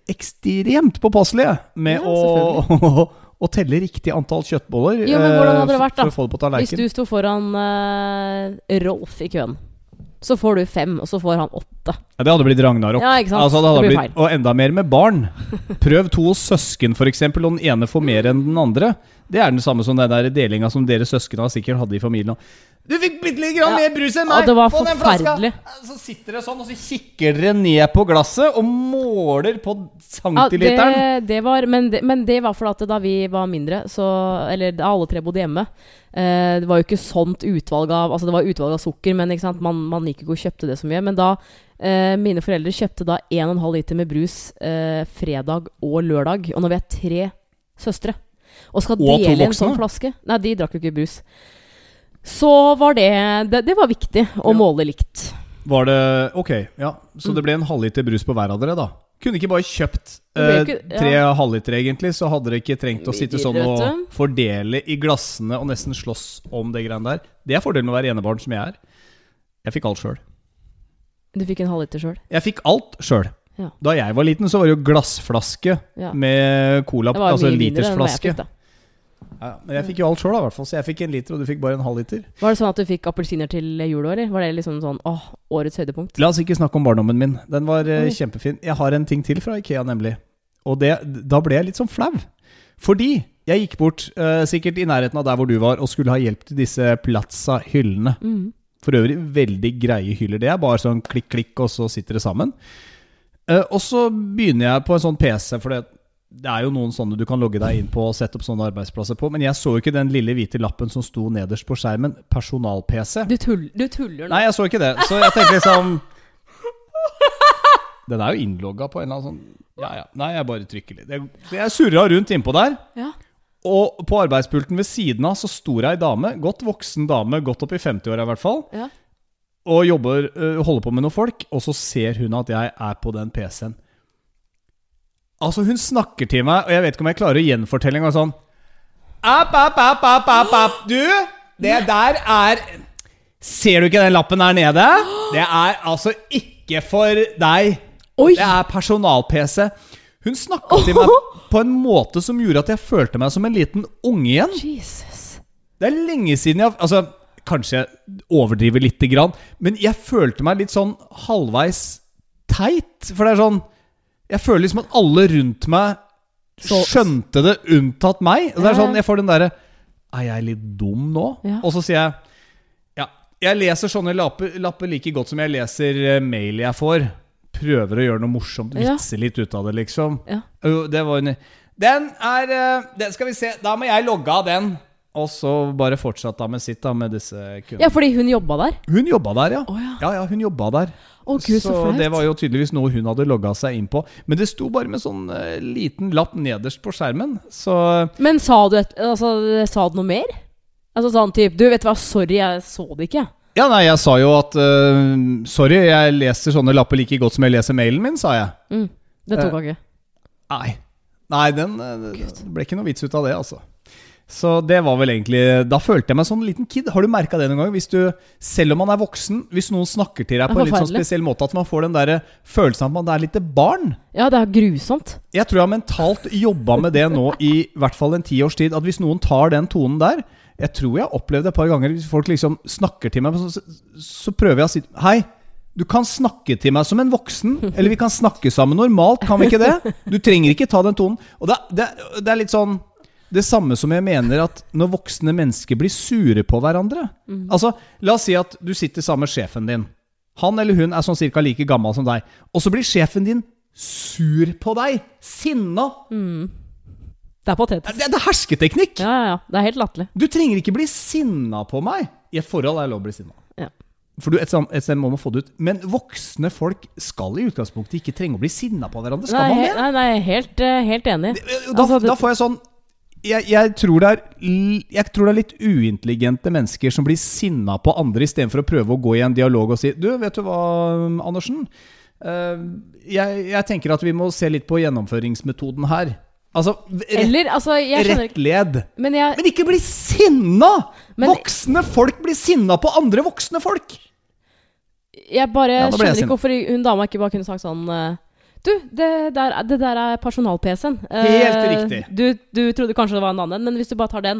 ekstremt påpasselige med Ja, å, å telle riktig antall kjøttboller Jo, men hvordan hadde det eh, vært, da? Hvis du sto foran uh, Rolf i køen. Så får du fem, og så får han åtte. Ja, det hadde blitt Ragnarok. Ja, ikke sant? Altså, det hadde Det blir blitt, og enda mer med barn. Prøv to søsken, f.eks., og den ene får mer enn den andre. Det er den samme som den delinga som dere søsken sikkert hadde i familien. Du fikk bitte litt grann Ja. mer brus enn Ja, meg! det var forferdelig. Så sitter dere sånn, og så kikker dere ned på glasset og måler på Ja, det, det var, men, det, men det var fordi at da vi var mindre, så Eller da alle tre bodde hjemme. Eh, det var jo ikke sånt utvalg av Altså det var utvalg av sukker, men ikke sant? Man, man gikk ikke og kjøpte det så mye. Men da eh, Mine foreldre kjøpte da 1,5 liter med brus eh, fredag og lørdag. Og når vi er tre søstre og skal Og dele en sånn flaske Nei, de drakk jo ikke brus. Så var det Det, det var viktig å Ja. måle likt. Var det Ok, ja. Så Mm. det ble en halvliter brus på hver av dere, da? Kunne ikke bare kjøpt eh, ikke- ja. tre halvliter, egentlig, så hadde dere ikke trengt å sitte sånn og fordele i glassene og nesten slåss om det greiene der. Det er fordelen med å være enebarn, som jeg er. Jeg fikk alt sjøl. Du fikk en halvliter sjøl. Jeg fikk alt sjøl. Ja. Da jeg var liten, så var det jo glassflaske Ja. med cola, Det var altså mye mindre enn jeg fikk litersflaske. Ja, men jeg fikk jo alt sjøl, i hvert fall. Så jeg fikk en liter, og du fikk bare en halv liter. Var det sånn at du fikk appelsiner til jul òg, eller? Var det liksom sånn åh, årets høydepunkt? La oss ikke snakke om barndommen min. Den var eh, kjempefin. Jeg har en ting til fra Ikea, nemlig. Og det, da ble jeg litt sånn flau. Fordi jeg gikk bort, eh, sikkert i nærheten av der hvor du var, og skulle ha hjelp til disse Plaza-hyllene. Mm. For øvrig veldig greie hyller. Det er bare sånn klikk, klikk, og så sitter det sammen. Eh, og så begynner jeg på en sånn PC, for det, det er jo noen sånne du kan logge deg inn på og sette opp sånne arbeidsplasser på. Men jeg så jo ikke den lille hvite lappen som sto nederst på skjermen. Personal-PC. Du, tull, du tuller nå. Nei, jeg så ikke det. Så jeg tenkte liksom Den er jo innlogga på en eller annen sånn Ja, ja. Nei, jeg bare trykker litt. Jeg, jeg surra rundt innpå der. Ja. Og på arbeidspulten ved siden av så sto det ei dame, godt voksen dame, godt opp i 50-åra i hvert fall, Ja. og jobber, øh, holder på med noen folk, og så ser hun at jeg er på den PC-en. Altså, hun snakker til meg, og jeg vet ikke om jeg klarer å gjenfortelle engang sånn App, app, app, app, app, app. Du, det der er Ser du ikke den lappen der nede? Det er altså ikke for deg. Oi! Det er personal-PC. Hun snakka til meg på en måte som gjorde at jeg følte meg som en liten unge igjen. Jesus. Det er lenge siden jeg Altså, kanskje jeg overdriver lite grann, men jeg følte meg litt sånn halvveis teit. For det er sånn Jeg føler liksom at alle rundt meg skjønte det, unntatt meg. Og det er sånn, Jeg får den derre Er jeg litt dum nå? Ja. Og så sier jeg Ja, jeg leser sånne lapper, lapper like godt som jeg leser eh, mail jeg får. Prøver å gjøre noe morsomt, Ja. vitse litt ut av det, liksom. Ja. Jo, det var en Den er eh, Den skal vi se. Da må jeg logge av den. Og så bare fortsatte hun med sitt, da, med disse kundene. Ja, fordi hun jobba der? Hun jobba der, ja. Å ja. Ja, ja, hun jobba der. Å gud, så, så det var jo tydeligvis noe hun hadde logga seg inn på. Men det sto bare med sånn uh, liten lapp nederst på skjermen. Så Men sa du, et, altså, sa du noe mer? Altså sånn type Du, vet du hva, sorry, jeg så det ikke. Ja, nei, jeg sa jo at uh, Sorry, jeg leser sånne lapper like godt som jeg leser mailen min, sa jeg. Mm. Det tok Eh, uh, ikke. Nei. Nei, den eh, det ble ikke noe vits ut av det, altså. Så det var vel egentlig Da følte jeg meg som en liten kid. Har du merka det noen gang? Hvis du, selv om man er voksen, hvis noen snakker til deg på en litt sånn spesiell måte, at man får den der følelsen av at man er litt barn. Ja, det er grusomt. Jeg tror jeg har mentalt jobba med det nå i hvert fall en tiårs tid. At hvis noen tar den tonen der Jeg tror jeg har opplevd det et par ganger. Hvis folk liksom snakker til meg, så, så, så prøver jeg å si Hei, du kan snakke til meg som en voksen. Eller vi kan snakke sammen normalt, kan vi ikke det? Du trenger ikke ta den tonen. Og det, det, det er litt sånn det samme som jeg mener at når voksne mennesker blir sure på hverandre Altså, La oss si at du sitter sammen med sjefen din. Han eller hun er sånn cirka like gammel som deg. Og så blir sjefen din sur på deg. Sinna. Det er patetisk. Det, det er hersketeknikk! Ja, ja, ja. Det er helt latterlig. Du trenger ikke bli sinna på meg. I et forhold er det lov å bli sinna. Ja. For du, et, sted- et sted må man få det ut. Men voksne folk skal i utgangspunktet ikke trenge å bli sinna på hverandre. Skal Nei, man det? nei, nei helt, eh, helt enig. Da, Altså, da får jeg sånn jeg, jeg, tror er, jeg tror det er litt uintelligente mennesker som blir sinna på andre istedenfor å prøve å gå i en dialog og si Du, vet du hva, Andersen? Eh, jeg, jeg tenker at vi må se litt på gjennomføringsmetoden her. Altså, rett, Eller, altså, ikke rettled. Men Men ikke bli sinna! Men- voksne folk blir sinna på andre voksne folk! Jeg bare Ja, skjønner ikke hvorfor hun dama ikke bare kunne sagt sånn eh, Du, det der, det der er personal-PC-en. Eh, Helt riktig. Du, du trodde kanskje det var en annen, men hvis du bare tar den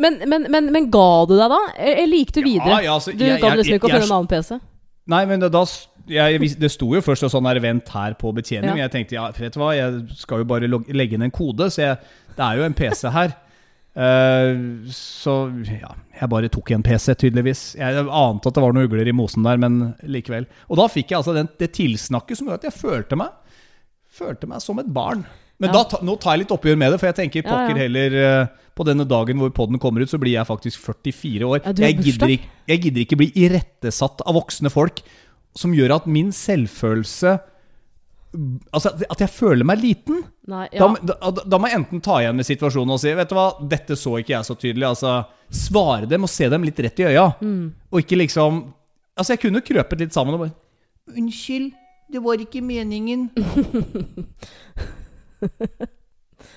Men, men, men, men ga du deg da? Eller gikk du videre? Ja, ja, altså, du jeg- deg liksom ikke å føre en annen PC? Nei, men det, da jeg, Det sto jo først sånn her vent her på betjening. Ja. Jeg tenkte ja, vet du hva, jeg skal jo bare legge inn en kode, så jeg, det er jo en PC her. Uh, så ja, jeg bare tok en PC, tydeligvis. Jeg ante at det var noen ugler i mosen der, men likevel. Og da fikk jeg altså den, det tilsnakket som gjorde at jeg følte meg Følte meg som et barn. Men Ja. da, nå tar jeg litt oppgjør med det, for jeg tenker Ja, ja. heller eh, På denne dagen hvor podden kommer ut, så blir jeg faktisk 44 år. Jeg, gidder ikke, jeg gidder ikke bli irettesatt av voksne folk som gjør at min selvfølelse Altså at- at jeg føler meg liten. Nei, Da, da, da må jeg enten ta igjen med situasjonen og si Vet du hva, dette så ikke jeg så tydelig. Altså, Svare dem og se dem litt rett i øya. Mm. Og ikke liksom Altså, jeg kunne krøpet litt sammen og bare Unnskyld, det var ikke meningen.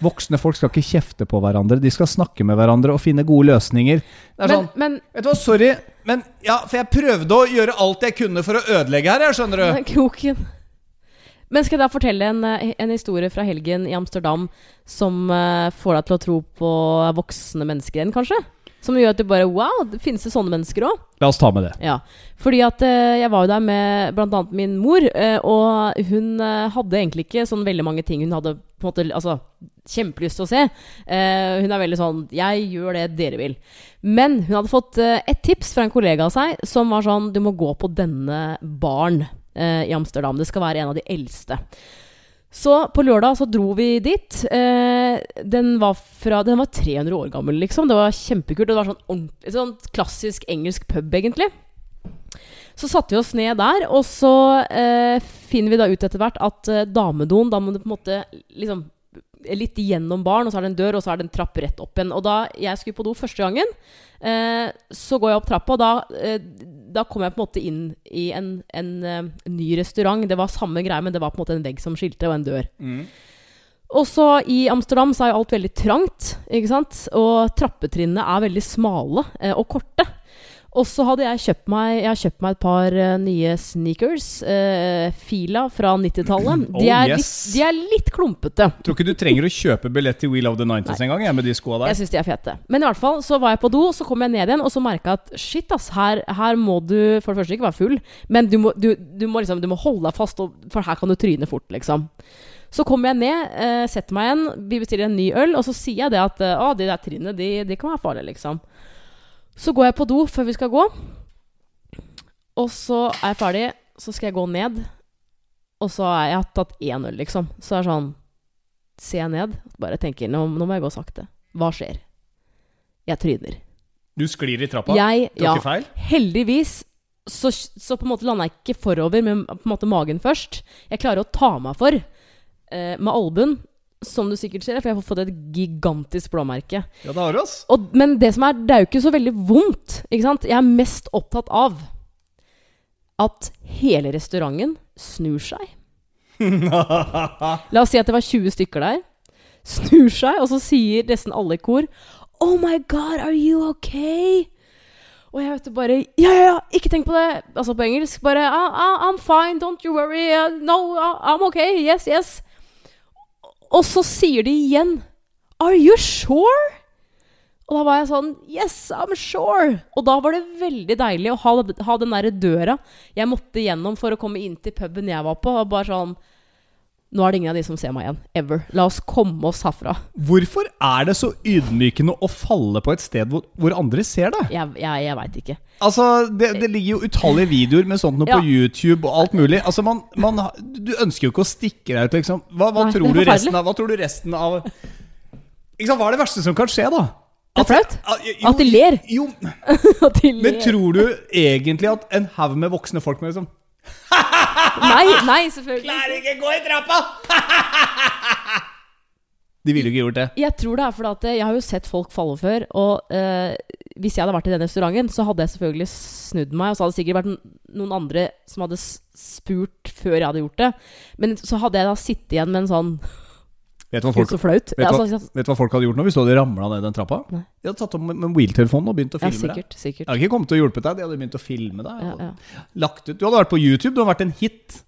Voksne folk skal ikke kjefte på hverandre. De skal snakke med hverandre og finne gode løsninger. Det er Men, sånn men Vet du hva, sorry, men ja, for jeg prøvde å gjøre alt jeg kunne for å ødelegge her, jeg, skjønner du. Men Kroken Men skal jeg da fortelle en, en historie fra helgen i Amsterdam som eh, får deg til å tro på voksne mennesker igjen, kanskje? Som gjør at du bare Wow, det finnes det sånne mennesker òg? La oss ta med det. Ja. Fordi at eh, jeg var jo der med bl.a. min mor, eh, og hun eh, hadde egentlig ikke sånn veldig mange ting hun hadde på en måte Altså kjempelyst til å se. Eh, hun er veldig sånn Jeg gjør det dere vil. Men hun hadde fått eh, et tips fra en kollega av seg som var sånn Du må gå på denne baren eh, i Amsterdam. Det skal være en av de eldste. Så på lørdag så dro vi dit. Eh, den, var fra, den var 300 år gammel, liksom. Det var kjempekult. Det var sånn Sånn klassisk engelsk pub, egentlig. Så satte vi oss ned der, og så eh, finner vi da ut etter hvert at eh, damedoen Da må du på en måte liksom litt gjennom baren, og så er det en dør, og så er det en trapp rett opp igjen. Og da jeg skulle på do første gangen, eh, så går jeg opp trappa, og da, eh, da kom jeg på en måte inn i en, en eh, ny restaurant. Det var samme greie, men det var på en måte en vegg som skilte, og en dør. Og så i Amsterdam så er jo alt veldig trangt, ikke sant? Og trappetrinnene er veldig smale eh, og korte. Og så hadde jeg kjøpt meg Jeg kjøpt meg et par uh, nye sneakers. Uh, Fila fra 90-tallet. De, Oh, yes. de er litt klumpete. Tror ikke du trenger å kjøpe billett til We Love the 90s engang, jeg, med de skoa Jeg synes syns de er fete. Men i hvert fall så var jeg på do, så kom jeg ned igjen, og så merka jeg at shit, ass, her, her må du for det første ikke være full, men du må, du, du må, liksom, du må holde deg fast, for her kan du tryne fort, liksom. Så kommer jeg ned, uh, setter meg igjen, vi bestiller en ny øl, og så sier jeg det at å, de der trinnene, de, de kan være farlige, liksom. Så går jeg på do før vi skal gå, og så er jeg ferdig, så skal jeg gå ned, og så har jeg tatt én øl, liksom. Så er det sånn Ser jeg ned, bare tenker nå, nå må jeg gå sakte. Hva skjer? Jeg tryner. Du sklir i trappa. Jeg, ja, feil. heldigvis så, så på en måte lander jeg ikke forover med på en måte magen først. Jeg klarer å ta meg for eh, med albuen, som du sikkert ser, for jeg har fått et gigantisk blåmerke. Ja, det har oss. Og, men det som er, det er jo ikke så veldig vondt. Ikke sant? Jeg er mest opptatt av at hele restauranten snur seg. La oss si at det var 20 stykker der. Snur seg, og så sier nesten alle i kor Oh my God, are you okay? Og jeg vet bare Ja, ja, ja, ikke tenk på det! Altså på engelsk. Bare "Ah, ah, I'm fine, don't you worry. Uh, no, uh, I'm okay. Yes, yes. Og så sier de igjen Are you sure? Og da var jeg sånn Yes, I'm sure! Og da var det veldig deilig å ha, ha den derre døra jeg måtte gjennom for å komme inn til puben jeg var på. Og bare sånn Nå er det ingen av de som ser meg igjen. Ever. La oss komme oss herfra. Hvorfor er det så ydmykende å falle på et sted hvor, hvor andre ser deg? Jeg, jeg, jeg veit ikke. Altså, det, det ligger jo utallige videoer med sånt noe Ja. på YouTube og alt mulig. Altså, man, man, Du ønsker jo ikke å stikke deg ut, liksom. Hva, hva, Nei, tror du resten av, hva tror du resten av liksom, Hva er det verste som kan skje, da? Det er flaut. At- jo, At de ler. Jo, At de men tror du egentlig at en haug med voksne folk med liksom Nei, nei, selvfølgelig. Klarer ikke gå i trappa! De ville jo ikke gjort det. Jeg tror det er fordi at jeg har jo sett folk falle før. Og eh, hvis jeg hadde vært i den restauranten, så hadde jeg selvfølgelig snudd meg. Og så hadde det sikkert vært noen andre som hadde spurt før jeg hadde gjort det. Men så hadde jeg da sittet igjen med en sånn Vet du hva så altså, hva folk hadde gjort nå hvis du hadde ramla ned den trappa? Nei. De hadde tatt opp med, med mobiltelefonen og begynt å ja, filme deg. sikkert. sikkert. Jeg hadde ikke kommet til å hjulpet deg, de hadde begynt å filme deg. Ja, ja. Lagt ut. Du hadde vært på YouTube, du hadde vært en hit.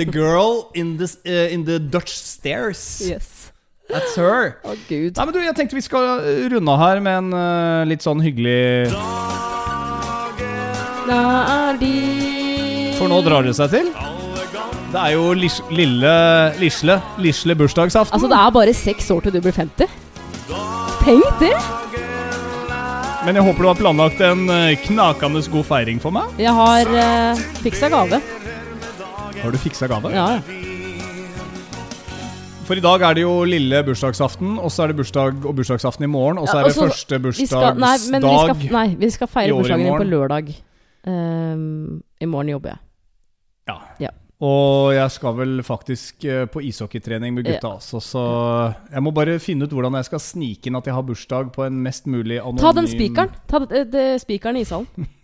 The girl in the, uh, in the Dutch stairs. Yes. That's her. Å, gud. Nei, men du, Jeg tenkte vi skal eh, runde av her med en uh, litt sånn hyggelig Da er de For nå drar det seg til. Det er jo lis lille Lisle Lisle bursdagsaften. Altså, det er bare seks år til du blir 50. Tenk det! Men jeg håper du har planlagt en eh, knakende god feiring for meg. Jeg har uh, fiksa gave. Har du fiksa gave? Ja, ja. For i dag er det jo lille bursdagsaften, og så er det bursdag og bursdagsaften i morgen, og så er det første bursdagsdag i nei, i vi skal, nei, vi skal feire bursdagen din på lørdag. Um, I morgen jobber jeg. Ja. Ja. Og jeg skal vel faktisk eh, på ishockeytrening med gutta, Ja. altså, så jeg må bare finne ut hvordan jeg skal snike inn at jeg har bursdag på en mest mulig anonym Ta den spikeren. Ta spikeren i ishallen.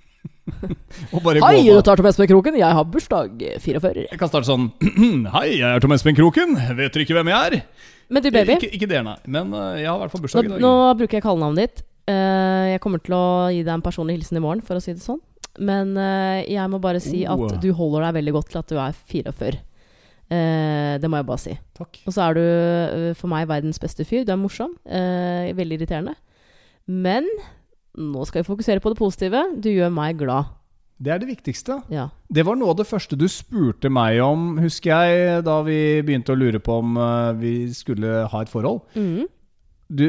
Hei, du tar Tom Espen Kroken. Jeg har bursdag eh, 44. Jeg kan starte sånn Hei, jeg er Tom Espen Kroken. Vet dere ikke hvem jeg er? Men du, baby. Ikke, ikke det, nei. Men eh, jeg har i hvert fall Nå, bursdag i dag. nå bruker jeg kallenavnet ditt. Eh, jeg kommer til å gi deg en personlig hilsen i morgen, for å si det sånn. Men uh, jeg må bare si Oh. at du holder deg veldig godt til at du er 44. Uh, det må jeg bare si. Takk. Og så er du eh, for meg verdens beste fyr. Du er morsom. eh, veldig irriterende. Men nå skal vi fokusere på det positive. Du gjør meg glad. Det er det viktigste. Ja. Det var noe av det første du spurte meg om, husker jeg, da vi begynte å lure på om eh, vi skulle ha et forhold. Mm. Du,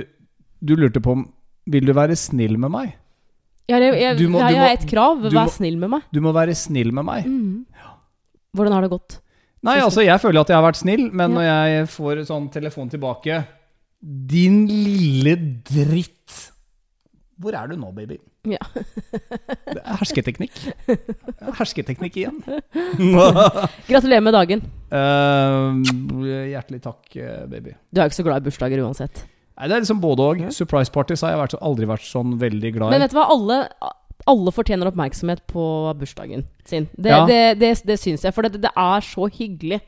du lurte på om Vil du være snill med meg? Jeg, jeg, jeg, Du må- du jeg har et krav. Vær må- snill med meg. Du må være snill med meg. Mm. Hvordan har det gått? Nei, altså, jeg føler at jeg har vært snill, men Ja. når jeg får sånn telefon tilbake Din lille dritt. Hvor er du nå, baby? Ja. Det er hersketeknikk. Hersketeknikk igjen. Gratulerer med dagen. Uh, hjertelig takk, eh, baby. Du er jo ikke så glad i bursdager uansett. Nei, Det er liksom både og. Surprise parties har jeg vært, aldri vært sånn veldig glad i. Men vet du hva? Alle, alle fortjener oppmerksomhet på bursdagen sin. Det, Ja. det, det, det syns jeg, for det, det er så hyggelig.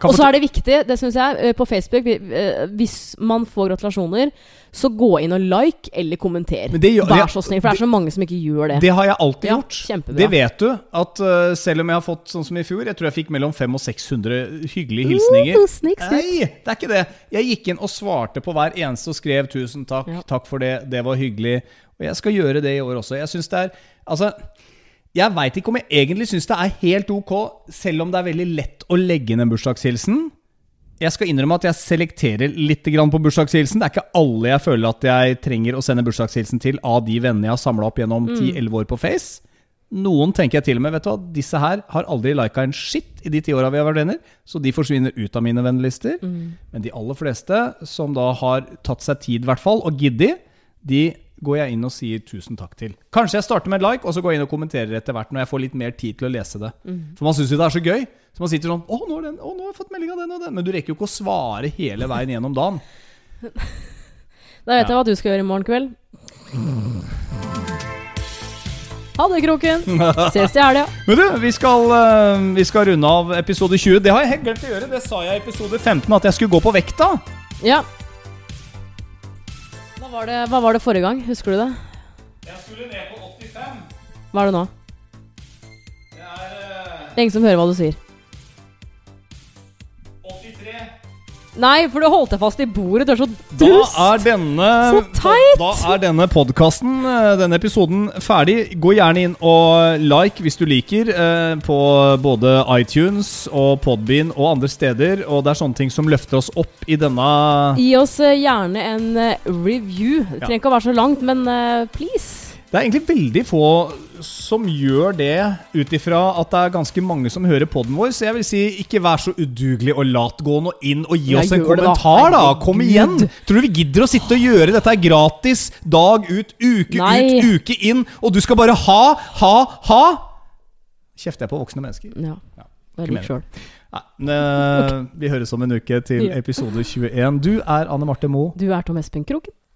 Og så er det viktig, det syns jeg, eh, på Facebook eh, Hvis man får gratulasjoner, så gå inn og like eller kommenter. Men det gjør- Vær så snill, for det er så mange som ikke gjør det. Det har jeg alltid Ja, gjort. kjempebra. Det vet du. At eh, selv om jeg har fått sånn som i fjor Jeg tror jeg fikk mellom 500 og 600 hyggelige hilsninger. Uh, snik, snik. Nei, det er ikke det. Jeg gikk inn og svarte på hver eneste og skrev 'tusen takk', Ja. 'takk for det', 'det var hyggelig'. Og jeg skal gjøre det i år også. Jeg syns det er Altså, jeg veit ikke om jeg egentlig syns det er helt ok, selv om det er veldig lett å legge inn en bursdagshilsen. Jeg skal innrømme at jeg selekterer litt på bursdagshilsen. Det er ikke alle jeg føler at jeg trenger å sende bursdagshilsen til av de vennene jeg har samla opp gjennom 10-11 år på Face. Noen tenker jeg til og med Vet du hva, disse her har aldri lika en shit i de ti åra vi har vært venner, så de forsvinner ut av mine vennelister. Men de aller fleste som da har tatt seg tid, i hvert fall, og giddig, de går jeg inn og sier tusen takk til. Kanskje jeg starter med en like, og så går jeg inn og kommenterer etter hvert når jeg får litt mer tid til å lese det. For man syns jo det er så gøy. Så man sitter sånn Å, nå, den, å, nå har jeg fått melding av den og den. Men du rekker jo ikke å svare hele veien gjennom dagen. Da vet jeg Ja. hva du skal gjøre i morgen kveld. Ha det, Kroken. Ses til helga. Men du, vi skal, eh, vi skal runde av episode 20. Det har jeg helt glemt å gjøre. Det sa jeg i episode 15 at jeg skulle gå på vekta. Ja. Var, det, hva var det forrige gang? Husker du det? Jeg skulle ned på 85. Hva er det nå? Det er Det er ingen som hører hva du sier. Nei, for du holdt deg fast i bordet. Du er så Da dust. er denne Så teit! Da, da er denne podkasten, denne episoden, ferdig. Gå gjerne inn og like hvis du liker, eh, på både iTunes og Podbean og andre steder. Og det er sånne ting som løfter oss opp i denne Gi oss eh, gjerne en eh, review. Det trenger ikke å være så langt, men eh, please. Det er egentlig veldig få som gjør det ut ifra at det er ganske mange som hører podden vår. Så jeg vil si, ikke vær så udugelig og latgående og inn og gi oss en kommentar, da. da. Kom igjen! Tror du vi gidder å sitte og gjøre dette gratis dag ut, uke Nei. ut, uke inn, og du skal bare ha, ha, ha? Kjefter jeg på voksne mennesker? Ja. Ja, lik sjøl. Nei, Vi høres om en uke til episode 21. Du er Anne Marte Moe. Du er Tom Espen Kroken.